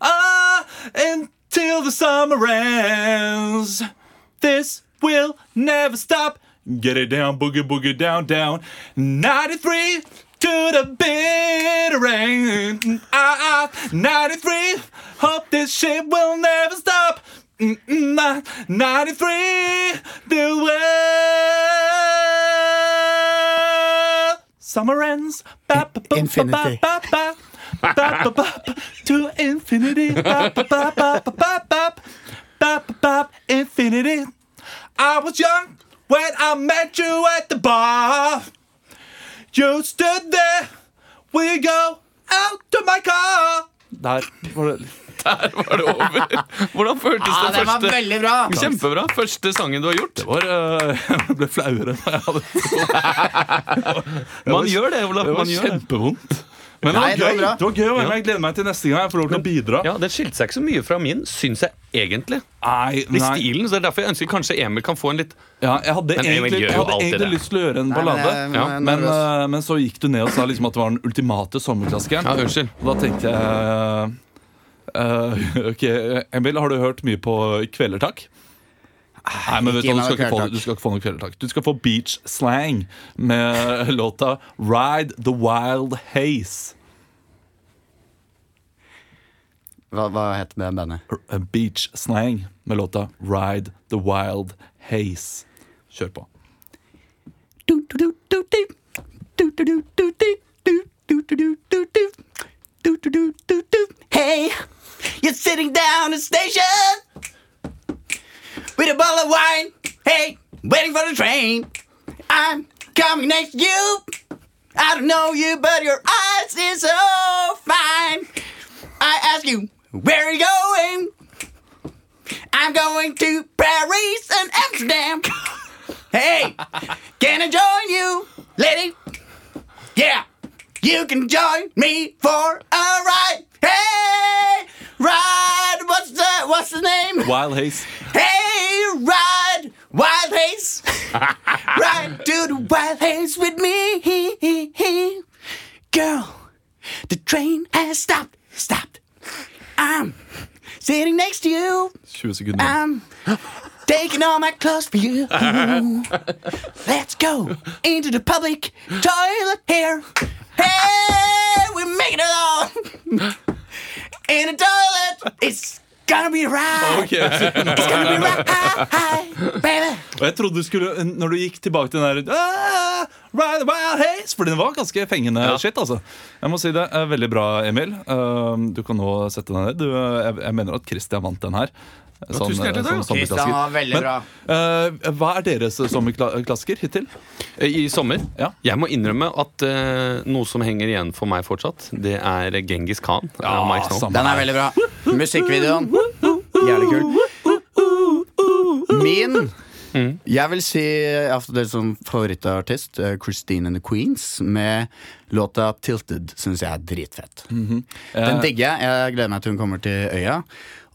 ah, until the summer ends. This will never stop. Get it down, boogie, boogie, down, down. 93 to the bitter end. Ah, ah, 93, hope this shit will never stop. Mm, mm, ah, 93, the world. Summer ends. Ba, ba, ba, Infinity. Ba, ba, ba, ba, ba, ba, to infinity. Ba, ba, ba, ba, ba, ba, ba, ba, ba, ba, infinity. I was young when I met you at the bar. You stood there. We go out to my car. Var det Der var det over. Hvordan føltes Ja, det Første, var veldig bra. Kjempebra. Første sangen du har gjort. Det var uh, Jeg ble flauere enn jeg hadde Man gjør det, Olav. Det var det. kjempevondt. Men det Nei, var, det var gøy. det var gøy. Jeg gleder meg til neste gang jeg får lov til å bidra. Ja, Den skilte seg ikke så mye fra min, syns jeg egentlig. Nei, I stilen, så det er derfor jeg ønsker kanskje Emil kan få en litt Ja, jeg hadde Men egentlig, jeg hadde egentlig lyst til å gjøre en Nei, men ballade. jeg- Ja, jeg er Men, øh, men så gikk du ned og sa liksom at det var den ultimate sommerklassikeren. Ja, unnskyld. Og da tenkte jeg øh, Ok, Emil, har du hørt mye på Kvelertak? Nei, men vet du, du, skal ikke få, du skal ikke få noe Kvelertak. Du skal få beach slang med låta Ride the Wild Haze. Hva, hva het det bandet? Beach slang med låta Ride the Wild Haze. Kjør på. Hey, you're sitting down at the station with a bottle of wine. Hey, waiting for the train. I'm coming next to you. I don't know you, but your eyes is so fine. I ask you, where are you going? I'm going to Paris and Amsterdam. Hey, can I join you, lady? Can join me for a ride. Hey, ride. What's the what's the name? Wild Haze. Hey, ride, wild haze. ride to the wild haze with me. Girl, the train has stopped. Stopped. I'm sitting next to you. 20 sekunder. I'm taking all my clothes for you. Let's go into the public toilet here. Hey, we're making it all in the toilet. It's gonna be right. Okay. It's gonna be right, baby. Og jeg trodde du skulle, når du gikk tilbake til den der ah, Ride the wild haze For den var ganske fengende shit, altså. Jeg må si det. er Veldig bra, Emil. Uh, du kan nå sette deg ned. Du, uh, jeg, jeg mener at Christian vant den her. Sånn, tusen hjertelig takk. sånn sommerklassiker. Veldig Men, bra. uh, hva er deres sommerklassiker hittil? I sommer. Ja. Jeg må innrømme at eh, noe som henger igjen for meg fortsatt, det er Genghis Khan. Ja, Mike Den er veldig bra. Musikkvideoen. Jævlig kul. Min Jeg vil si det som favorittartist eh, Christine and the Queens med låta 'Tilted'. Syns jeg er dritfett. Den digger jeg. Jeg gleder meg til hun kommer til øya.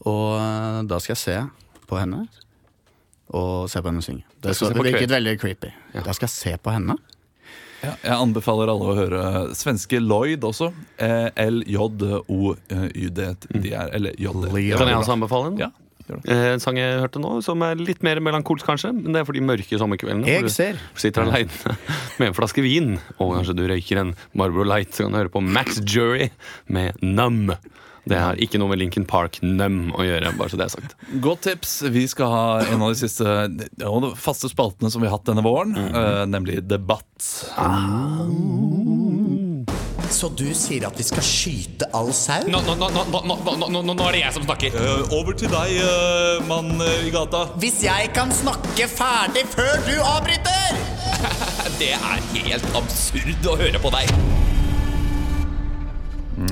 Og eh, da skal jeg se på henne og se på henne synge. Det, så, det virket veldig creepy. Da skal jeg se på henne. Ja, jeg anbefaler alle å høre svenske Lloyd også. Eh, L-J-O-Y-D. De er, eller J-D. Kan jeg også anbefale den? Ja. Eh, En sang jeg hørte nå, som er litt mer melankolsk, kanskje. Men det er for de mørke sommerkveldene. Jeg hvor du ser. Sitter aleine med en flaske vin, og kanskje du røyker en Marlboro Light, så kan du høre på Max Jury med Numb. Det har ikke noe med Lincoln Park Numb å gjøre, bare så det er sagt. Godt tips. Vi skal ha en av de siste ja, faste spaltene som vi har hatt denne våren, eh, nemlig Debatt. Så du sier at vi skal skyte all sau? Nå, nå, nå, nå, nå, nå, nå, nå er det jeg som snakker. over til deg, eh, mann i gata. Hvis jeg kan snakke ferdig før du avbryter! Det er helt absurd å høre på deg.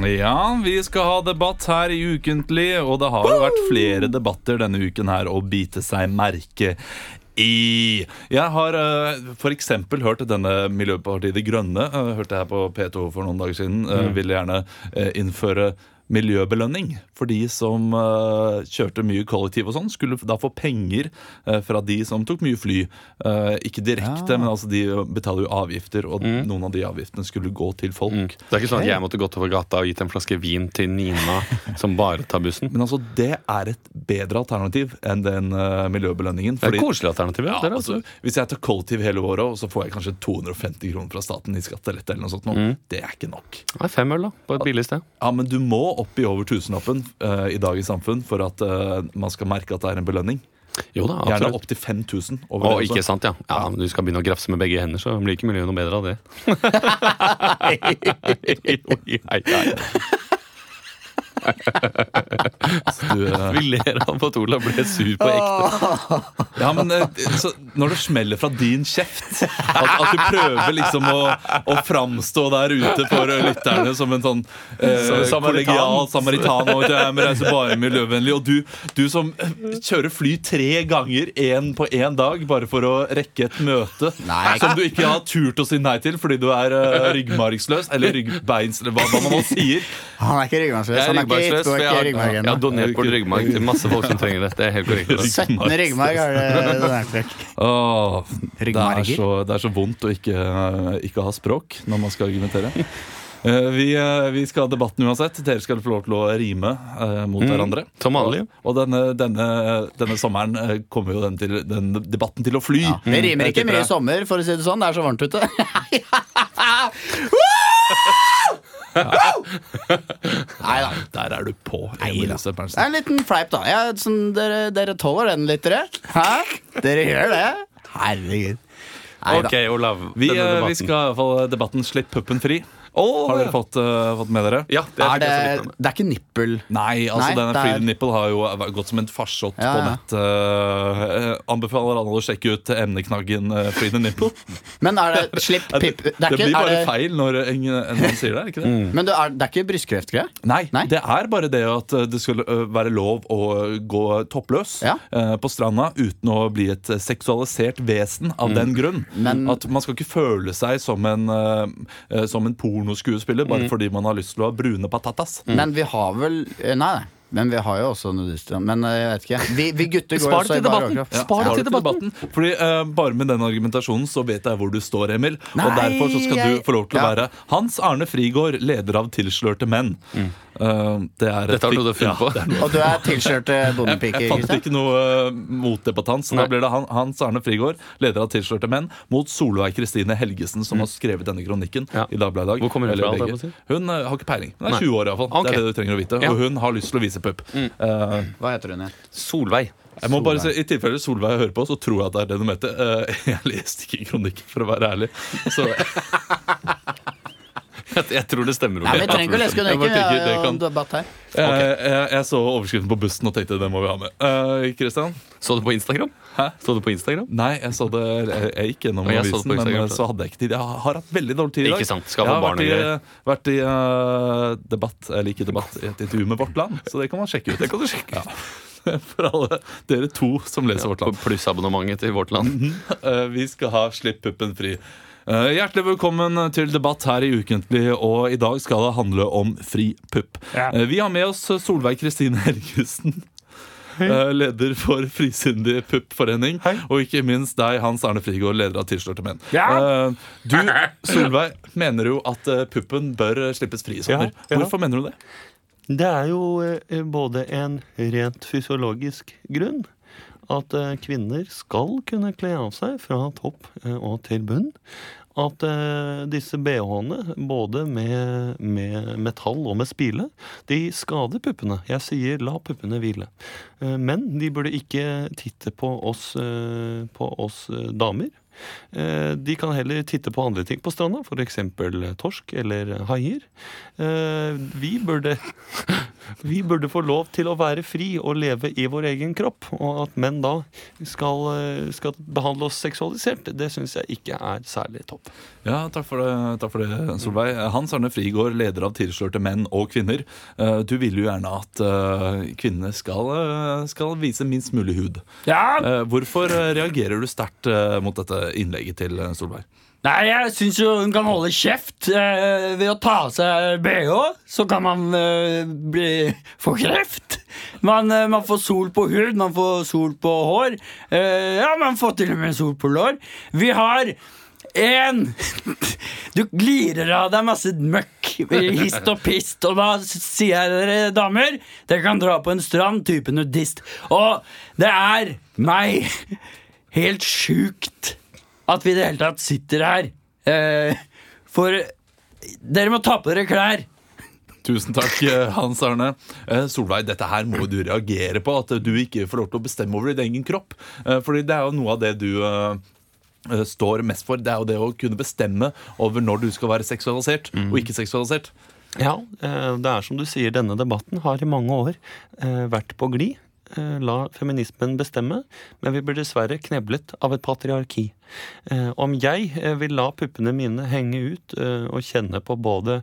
Ja, vi skal ha debatt her i Ukentlig, og det har jo vært flere debatter denne uken her å bite seg merke i. Jeg har uh, f.eks. hørt denne Miljøpartiet De Grønne uh, hørte jeg på P2 for noen dager siden, eh, ville gjerne uh, innføre miljøbelønning for de som uh, kjørte mye kollektiv og sånn, skulle da få penger uh, fra de som tok mye fly. Uh, ikke direkte, men altså de betaler jo avgifter, og noen av de avgiftene skulle gå til folk. Det er ikke sånn at jeg måtte gått over gata og gitt en flaske vin til Nina, som bare tar bussen. Men altså, det er et bedre alternativ enn den miljøbelønningen. Det er et koselig alternativ. Ja, Ja, det altså, hvis jeg tar kollektiv hele året, og så får jeg kanskje 250 kroner fra staten i skattelette, eller noe sånt, nå, det er ikke nok. Det er fem øl, da, på et billig sted. Ja, Men du må opp i over tusenlappen uh, i dagens samfunn for at uh, man skal merke at det er en belønning. Jo da, Gjerne absolutt. opp til 5000. over Å, ikke sant, ja. ja. men Du skal begynne å grafse med begge hender, så blir ikke miljøet noe bedre av det. Jo, hei, hei. Du, eh, Vi ler av at Olav ble sur på ekte. Ja, men eh, så Når det smeller fra din kjeft, at, at du prøver liksom å, å framstå der ute for eh, lytterne som en sånn eh, Som kollegial samaritan og jeg må bare miljøvennlig, og du, du som kjører fly tre ganger én på én dag bare for å rekke et møte Nei. som du ikke har turt å si nei til fordi du er uh, ryggmargsløs, eller ryggbeins, eller hva, hva man nå sier. Han er ikke ryggmargsløs. Han er for jeg har, jeg har donert bort ryggmarg til masse folk som trenger det. Det er helt korrekt. 17 ryggmarg har det donert vekk. Det, er Ryggmarger. så, det er så vondt å ikke, ikke ha språk når man skal argumentere. Eh, Vi, eh, vi skal ha debatten uansett. Dere skal få lov til å rime eh, mot hverandre. som vanlig. Og, og denne, denne, denne sommeren eh, kommer jo den, til, den debatten til å fly. Det rimer ikke mye i sommer, for å si det sånn. Det er så varmt ute. Nei da. Der er du på. Det er en liten fleip, da. Jeg, sånn, dere, dere tåler den litt, dere? Hæ? Dere gjør det? Herregud. Neida. Ok, Olav. Vi, eh, vi skal i hvert fall debatten Slipp puppen fri. Har dere fått, uh, fått med dere? Ja, det Er er det, det, det er ikke nippel Nei, altså Nei, denne det er- Freedom Nipple har jo gått som en farsott Ja, på nett. Uh, anbefaler alle å sjekke ut emneknaggen uh, Freedom Nipple. Men er det slipp pip Det det ikke, blir bare er det, feil når en, en mann sier det, er ikke det? men det er, det er ikke brystkreftgreie? Nei, Nei. det er bare det at det skulle være lov å gå toppløs Ja. på stranda uten å bli et seksualisert vesen av den grunn. Men- At man skal ikke føle seg som en, uh, som en pornoskuespiller bare fordi man har lyst til å ha brune patatas. Men vi har vel eh, Nei. Men vi har jo også nudister. Men eh, jeg vet ikke. Vi, vi gutter går Spar til debatten. Ja. Spar det til debatten. Fordi uh, Bare med den argumentasjonen så vet jeg hvor du står, Emil. Nei, og derfor så skal jeg- du få lov til å være Hans Arne Frigård, leder av Tilslørte menn. Eh, det er et Dette har du funnet på. Og du er tilskjørte jeg, bondepiker? jeg fant ikke noe uh, motdebattant, så Nei. da blir det han, Hans Arne Frigård, leder av Tilskjørte menn, mot Solveig Kristine Helgesen, som har skrevet denne kronikken Ja. i Dagbladet i dag. Hvor kommer hun fra, begge. jeg si? Hun uh, har ikke peiling. Hun er Nei. 20 år, iallfall. Okay. Det er det du trenger å vite. Ja. Og hun har lyst til å vise pupp. Eh, Hva heter hun igjen? Solveig. jeg må bare si, I tilfelle Solveig hører på, så tror jeg at det er det du heter. Eh, jeg leste ikke kronikken, for å være ærlig. Så Jeg, jeg tror det stemmer. Nei, Vi trenger ikke å lese Jeg kronikken. det er jo kan- en debatt her. jeg, jeg, jeg så overskriften på bussen og tenkte det må vi ha med. Uh, Så du på Instagram? Hæ? Så du på Instagram? Nei, jeg så det Jeg, jeg gikk gjennom jeg avisen, men så- så hadde jeg ikke tid. Jeg har hatt veldig dårlig tid i dag. Ikke sant, skal jeg har barn vært i, vært i uh, debatt, eller ikke debatt, i et intervju med Vårt Land. Så det kan man sjekke ut. Det kan du sjekke For alle dere to som leser Vårt På Land. plussabonnementet til Vårt Land. Eh, vi skal ha Slipp puppen fri. Eh, hjertelig velkommen til debatt her i Ukentlig, og i dag skal det handle om fri pupp. Ja. vi har med oss Solveig Kristine Helgesen. eh, Leder for Frisindig puppforening. Og ikke minst deg, Hans Arne Frigård, leder av Tilslørte menn. Ja. Du, Solveig, mener jo at eh, puppen bør eh, slippes fri i sommer. Ja, ja. Hvorfor mener du det? Det er jo eh, både en rent fysiologisk grunn. At eh, kvinner skal kunne kle av seg fra topp eh, og til bunn. At eh, disse bh-ene, både med, med metall og med spile, de skader puppene. Jeg sier la puppene hvile. Men de burde ikke titte på oss, på oss damer. Eh, De kan heller titte på andre ting på stranda, f.eks. torsk eller haier. Eh, Vi burde, vi burde få lov til å være fri og leve i vår egen kropp. Og at menn da skal, eh, skal behandle oss seksualisert, det syns jeg ikke er særlig topp. Ja, takk for det, takk for det Solveig. Hans Arne Frigård, leder av Tilslørte menn og kvinner. Eh, Du vil jo gjerne at kvinnene skal, skal vise minst mulig hud. Ja, Hvorfor reagerer du sterkt mot dette innlegget til Solberg? Nei, jeg syns jo hun kan holde kjeft. Eh, ved å ta av seg bh, så kan man eh, bli, få kreft. Man, eh, man får sol på hud, man får sol på hår. Eh, ja, man får til og med sol på lår. Vi har en Du glirer av deg masse møkk, hist og pist, og da sier jeg dere damer, dere kan dra på en strand, type nudist. Og det er meg helt sjukt at vi i det hele tatt sitter her. Eh, for dere må ta på dere klær. Tusen takk, eh, Hans Arne. Eh, Solveig, dette her må du reagere på. At du ikke får lov til å bestemme over din egen kropp. Eh, Fordi det er jo noe av det du står mest for. Det er jo det å kunne bestemme over når du skal være seksualisert og ikke seksualisert. Ja, eh, det er som du sier, denne debatten har i mange år eh, vært på glid. Eh, La feminismen bestemme, men vi blir dessverre kneblet av et patriarki. Eh, Om jeg eh, vil la puppene mine henge ut og kjenne på både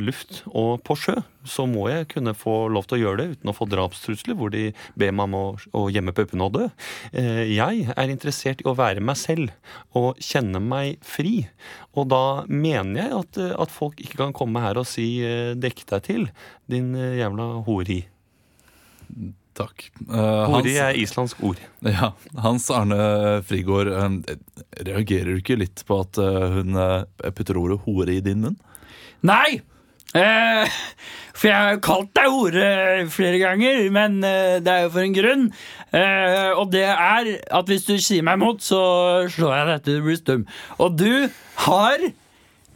luft og på sjø, så må jeg kunne få lov til å gjøre det uten å få drapstrusler hvor de ber meg om å, gjemme puppene og dø. Jeg er interessert i å være meg selv og kjenne meg fri. Og da mener jeg at, at folk ikke kan komme her og si 'dekk deg til', din jævla hori. Takk. Uh, Hori Hans, er islandsk ord. ja, Hans Arne Frigård, uh, reagerer du ikke litt på at uh, hun eh, putter ordet hore i din munn? Nei! Eh, for jeg har jo kalt deg hore flere ganger, men eh, det er jo for en grunn. Eh, og det er at hvis du sier meg imot, så slår jeg deg til du blir stum. Og du har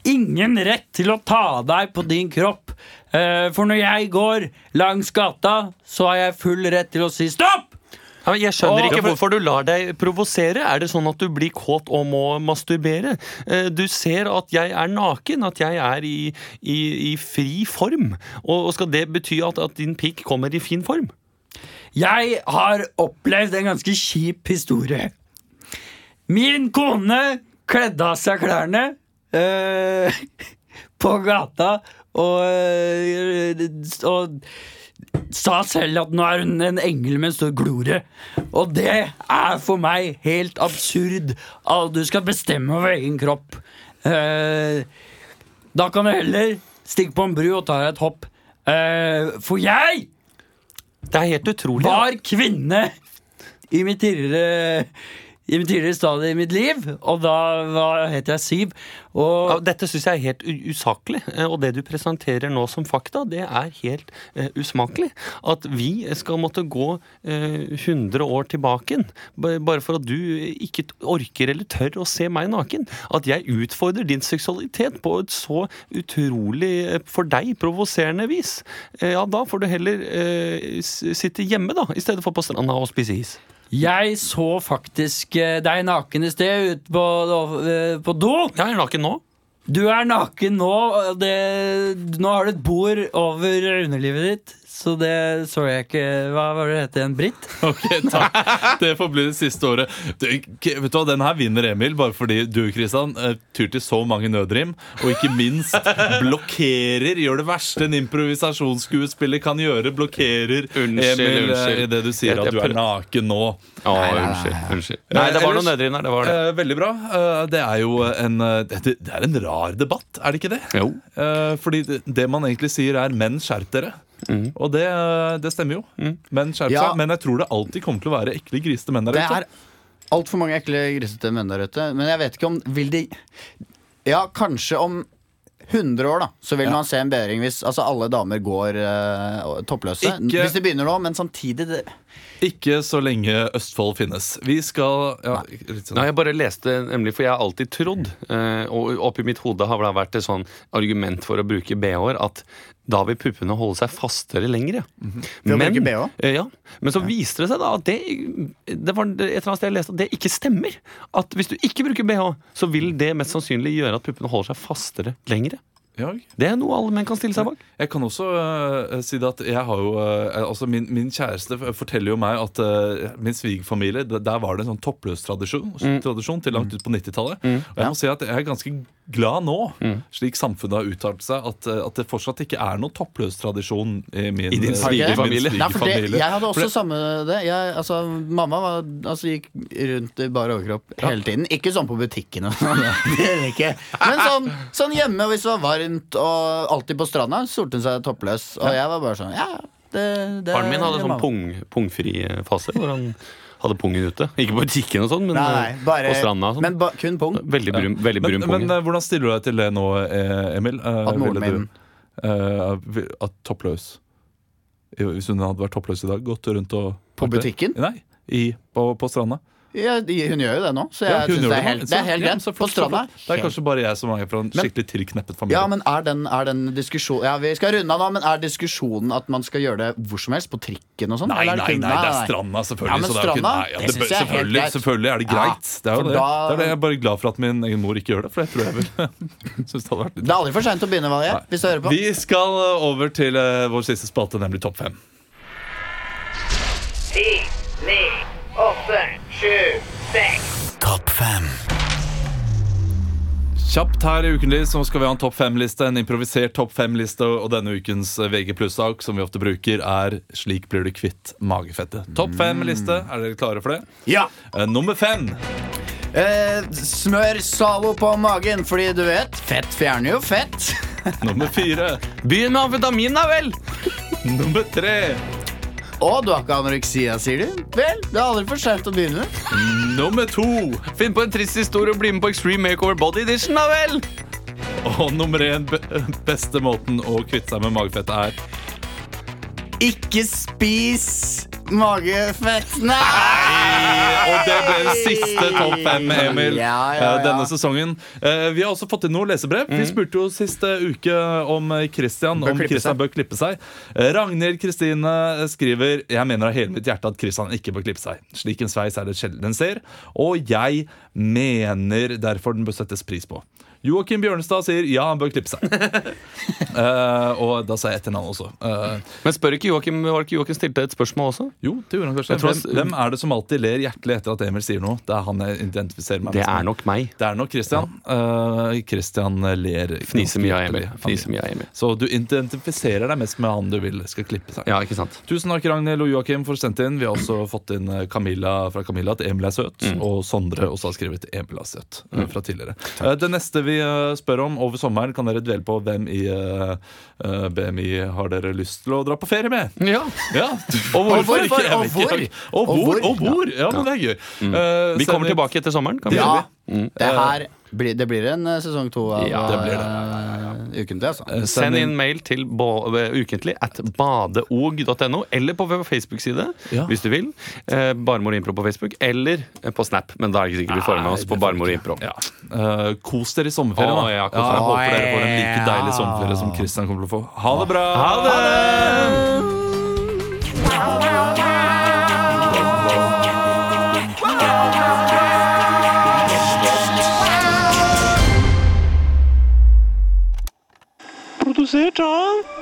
ingen rett til å ta deg på din kropp. Eh, for når jeg går langs gata, så har jeg full rett til å si stopp! Ja, jeg skjønner ikke hvorfor du lar deg provosere. Er det sånn at du blir kåt og må masturbere? Eh, Du ser at jeg er naken, at jeg er i, i, i fri form. Og og skal det bety at, at din pikk kommer i fin form? Jeg har opplevd en ganske kjip historie. Min kone kledde av seg klærne øh, på gata og, eh, og sa selv at nå er hun en engel med en stor glorie. Og det er for meg helt absurd at du skal bestemme over egen kropp. Eh, Da kan du heller stikke på en bru og ta deg et hopp. Eh, for jeg Det er helt utrolig. var kvinne i mitt tidligere i mitt tidligere stadie i mitt liv, og da var, het jeg Siv. Og Ja, dette syns jeg er helt usaklig, eh, og det du presenterer nå som fakta, det er helt uh, usmakelig. At vi skal måtte gå uh, 100 år tilbake bare for at du ikke orker eller tør å se meg naken. At jeg utfordrer din seksualitet på et så utrolig, eh, for deg, provoserende vis. Eh, ja, da får du heller eh, sitte hjemme, da, i stedet for på stranda og spise is. Jeg så faktisk eh, deg naken i sted ute på, eh, på do. Jeg er naken nå. Du er naken nå. Det, nå har du et bord over underlivet ditt, så det så jeg ikke Hva var det det het igjen? Britt? Ok, takk. Det får bli det siste året. Du, vet du hva, Den her vinner Emil, bare fordi du Kristian, eh, tyr til så mange nødrim. Og ikke minst blokkerer, gjør det verste en improvisasjonsskuespiller kan gjøre. Blokkerer Unnskyld, Emil unnskyld. eh, i det du sier at du er naken nå. Å, unnskyld. unnskyld. Nei, det var noe nødrim her der. Det var det. Eh, veldig bra. Eh, det er jo en eh, det, det er en rar debatt, er det ikke det? Jo. Eh, fordi det, det man egentlig sier, er 'menn, skjerp dere'. Og det, det stemmer jo. Menn skjerper Ja. seg. Men jeg tror det alltid kommer til å være ekle, grisete menn der Det ute. er altfor mange ekle, grisete menn der ute. Men jeg vet ikke om Vil de Ja, kanskje om 100 år, da, så vil man se en bedring hvis altså, alle damer går uh, toppløse. Ikke- Hvis de begynner nå, men samtidig det, Ikke så lenge Østfold finnes. Vi skal ja, litt sånn. Nei, jeg bare leste nemlig, for jeg har alltid trodd, eh, og oppi mitt hode har det vært et sånn argument for å bruke BH-er, at da vil puppene holde seg fastere lenger. Ja. Å bruke eh, ja. Men så viste det seg da at det, det var et eller annet sted jeg leste at det ikke stemmer. At hvis du ikke bruker BH, så vil det mest sannsynlig gjøre at puppene holder seg fastere lenger. Ja. Det er noe alle menn kan stille seg bak. Jeg kan også uh, si det at jeg har jo uh, altså min, min kjæreste forteller jo meg at uh, min svigerfamilie, der var det en sånn toppløs tradisjon, tradisjon til langt ut på 90-tallet. Og jeg må si at jeg er ganske glad nå, slik samfunnet har uttalt seg, at, at det fortsatt ikke er noen toppløs tradisjon i min I din svigerfamilie. jeg hadde også det- samme det. Jeg, altså, mamma var, altså, gikk rundt i bar overkropp hele tiden. Ikke sånn på butikken, og sånn, men sånn, sånn hjemme, hvis det var varmt, og alltid på stranda, solte hun seg toppløs. Og jeg var bare sånn Ja, ja, det, det Faren min hadde sånn pung, pungfri fase, hvor han hadde pungen ute. Ikke på butikken og sånn, men Nei, nei, eh, bare, på stranda. og Sånn. Men ba, kun pung. Veldig brun, veldig brun Men, pung. men øh, hvordan stiller du deg til det nå, eh, Emil? Eh, At moren min du, eh, At toppløs Hvis hun hadde vært toppløs i dag, gått rundt og På butikken? Nei, i, på, på stranda. Ja, hun gjør jo det nå, så jeg Ja, synes det er helt, det er helt greit. Ja, På stranda. Det er kanskje bare jeg som er fra en skikkelig tilkneppet familie. Ja, men er den, er den diskusjon Ja, vi skal runde av nå, men er diskusjonen at man skal gjøre det hvor som helst? På trikken og sånn? Nei, nei, nei, det er stranda, selvfølgelig. Ja, men så det er ikke- stranda, nei, ja, det det jeg er helt greit. selvfølgelig er det greit. det, er jo det. da- det er det jeg er bare glad for at min egen mor ikke gjør det. For jeg tror jeg vil synes det hadde vært litt Det er aldri for seint å begynne, Valje. Hvis du hører på. Vi skal over til uh, vår siste spalte, nemlig Topp fem. Sju, seks. Kjapt her i Ukentlig så skal vi ha en topp fem-liste, en improvisert topp fem-liste. Og denne ukens VG pluss-sak som vi ofte bruker, er 'Slik blir du kvitt magefettet'. Topp fem-liste. Er dere klare for det? Ja. Uh, nummer fem. Eh, smør Zalo på magen, fordi du vet, fett fjerner jo fett. Nummer fire. Begynn med amfetamin, da vel! Nummer tre. Å, du har ikke anoreksia, sier du? Vel, det er aldri for seint å begynne. Nummer to. Finn på en trist historie og bli med på Extreme Makeover Body Edition, da vel! Og nummer én. Beste måten å kvitte seg med magefettet er Ikke spis magefett. Nei! Og det ble den siste topp fem, Emil, Ja, ja, eh, ja. denne sesongen. Eh, Vi har også fått inn noen lesebrev. Vi spurte jo siste uke om eh, Christian Bør Om Christian seg. bør klippe seg. Eh, Ragnhild Kristine skriver Jeg mener av hele mitt hjerte at Christian ikke bør klippe seg. Slik en sveis er det sjelden en ser, og jeg mener derfor den bør settes pris på. Joakim Bjørnestad sier ja, han bør klippe seg. uh, og da sa jeg etternavnet også. Uh, Men spør ikke Joakim, var ikke Joakim stilte et spørsmål også? Jo, det gjorde han kanskje. Jeg tror Hvem, hvem er det som alltid ler hjertelig etter at Emil sier noe? Det er han jeg identifiserer meg Det er nok meg. Det er nok Christian. Eh, Christian ler Fniser mye av Emil. Fniser mye av Emil. Så du identifiserer deg mest med han du vil skal klippe seg. Ja, ikke sant? Tusen takk, Ragnhild og Joakim, for å sende inn. Vi har også fått inn eh, Camilla fra Camilla at Emil er søt. Mm. Og Sondre også har skrevet Emil er søt mm. fra tidligere. Uh, Det neste vi uh, spør om over sommeren, kan dere dvele på hvem i eh, eh, BMI har dere lyst til å dra på ferie med. Ja. Ja, Og hvorfor? Hvorfor? Og hvor? Og hvor? Og hvor? Ja, men det er gøy. Eh, Mm. Vi kommer tilbake etter sommeren. Kan vi Ja, Mm. det her blir, det blir en eh, sesong to av Ja, det blir eh, Ukentlig, altså. Eh, Send inn mail til ukentlig at badeog.no, eller på vår Facebook-side Ja. hvis du vil. Uh, Barmor Impro på Facebook, eller eh, på Snap. Men da er det ikke sikkert vi får med oss på det Barmor Impro. Ja. Eh, kos dere i sommerferien. da. Oh, ja, kos jeg håper dere får en like deilig sommerferie som Christian kommer til å få. Ha det bra! Ha det! Produsert av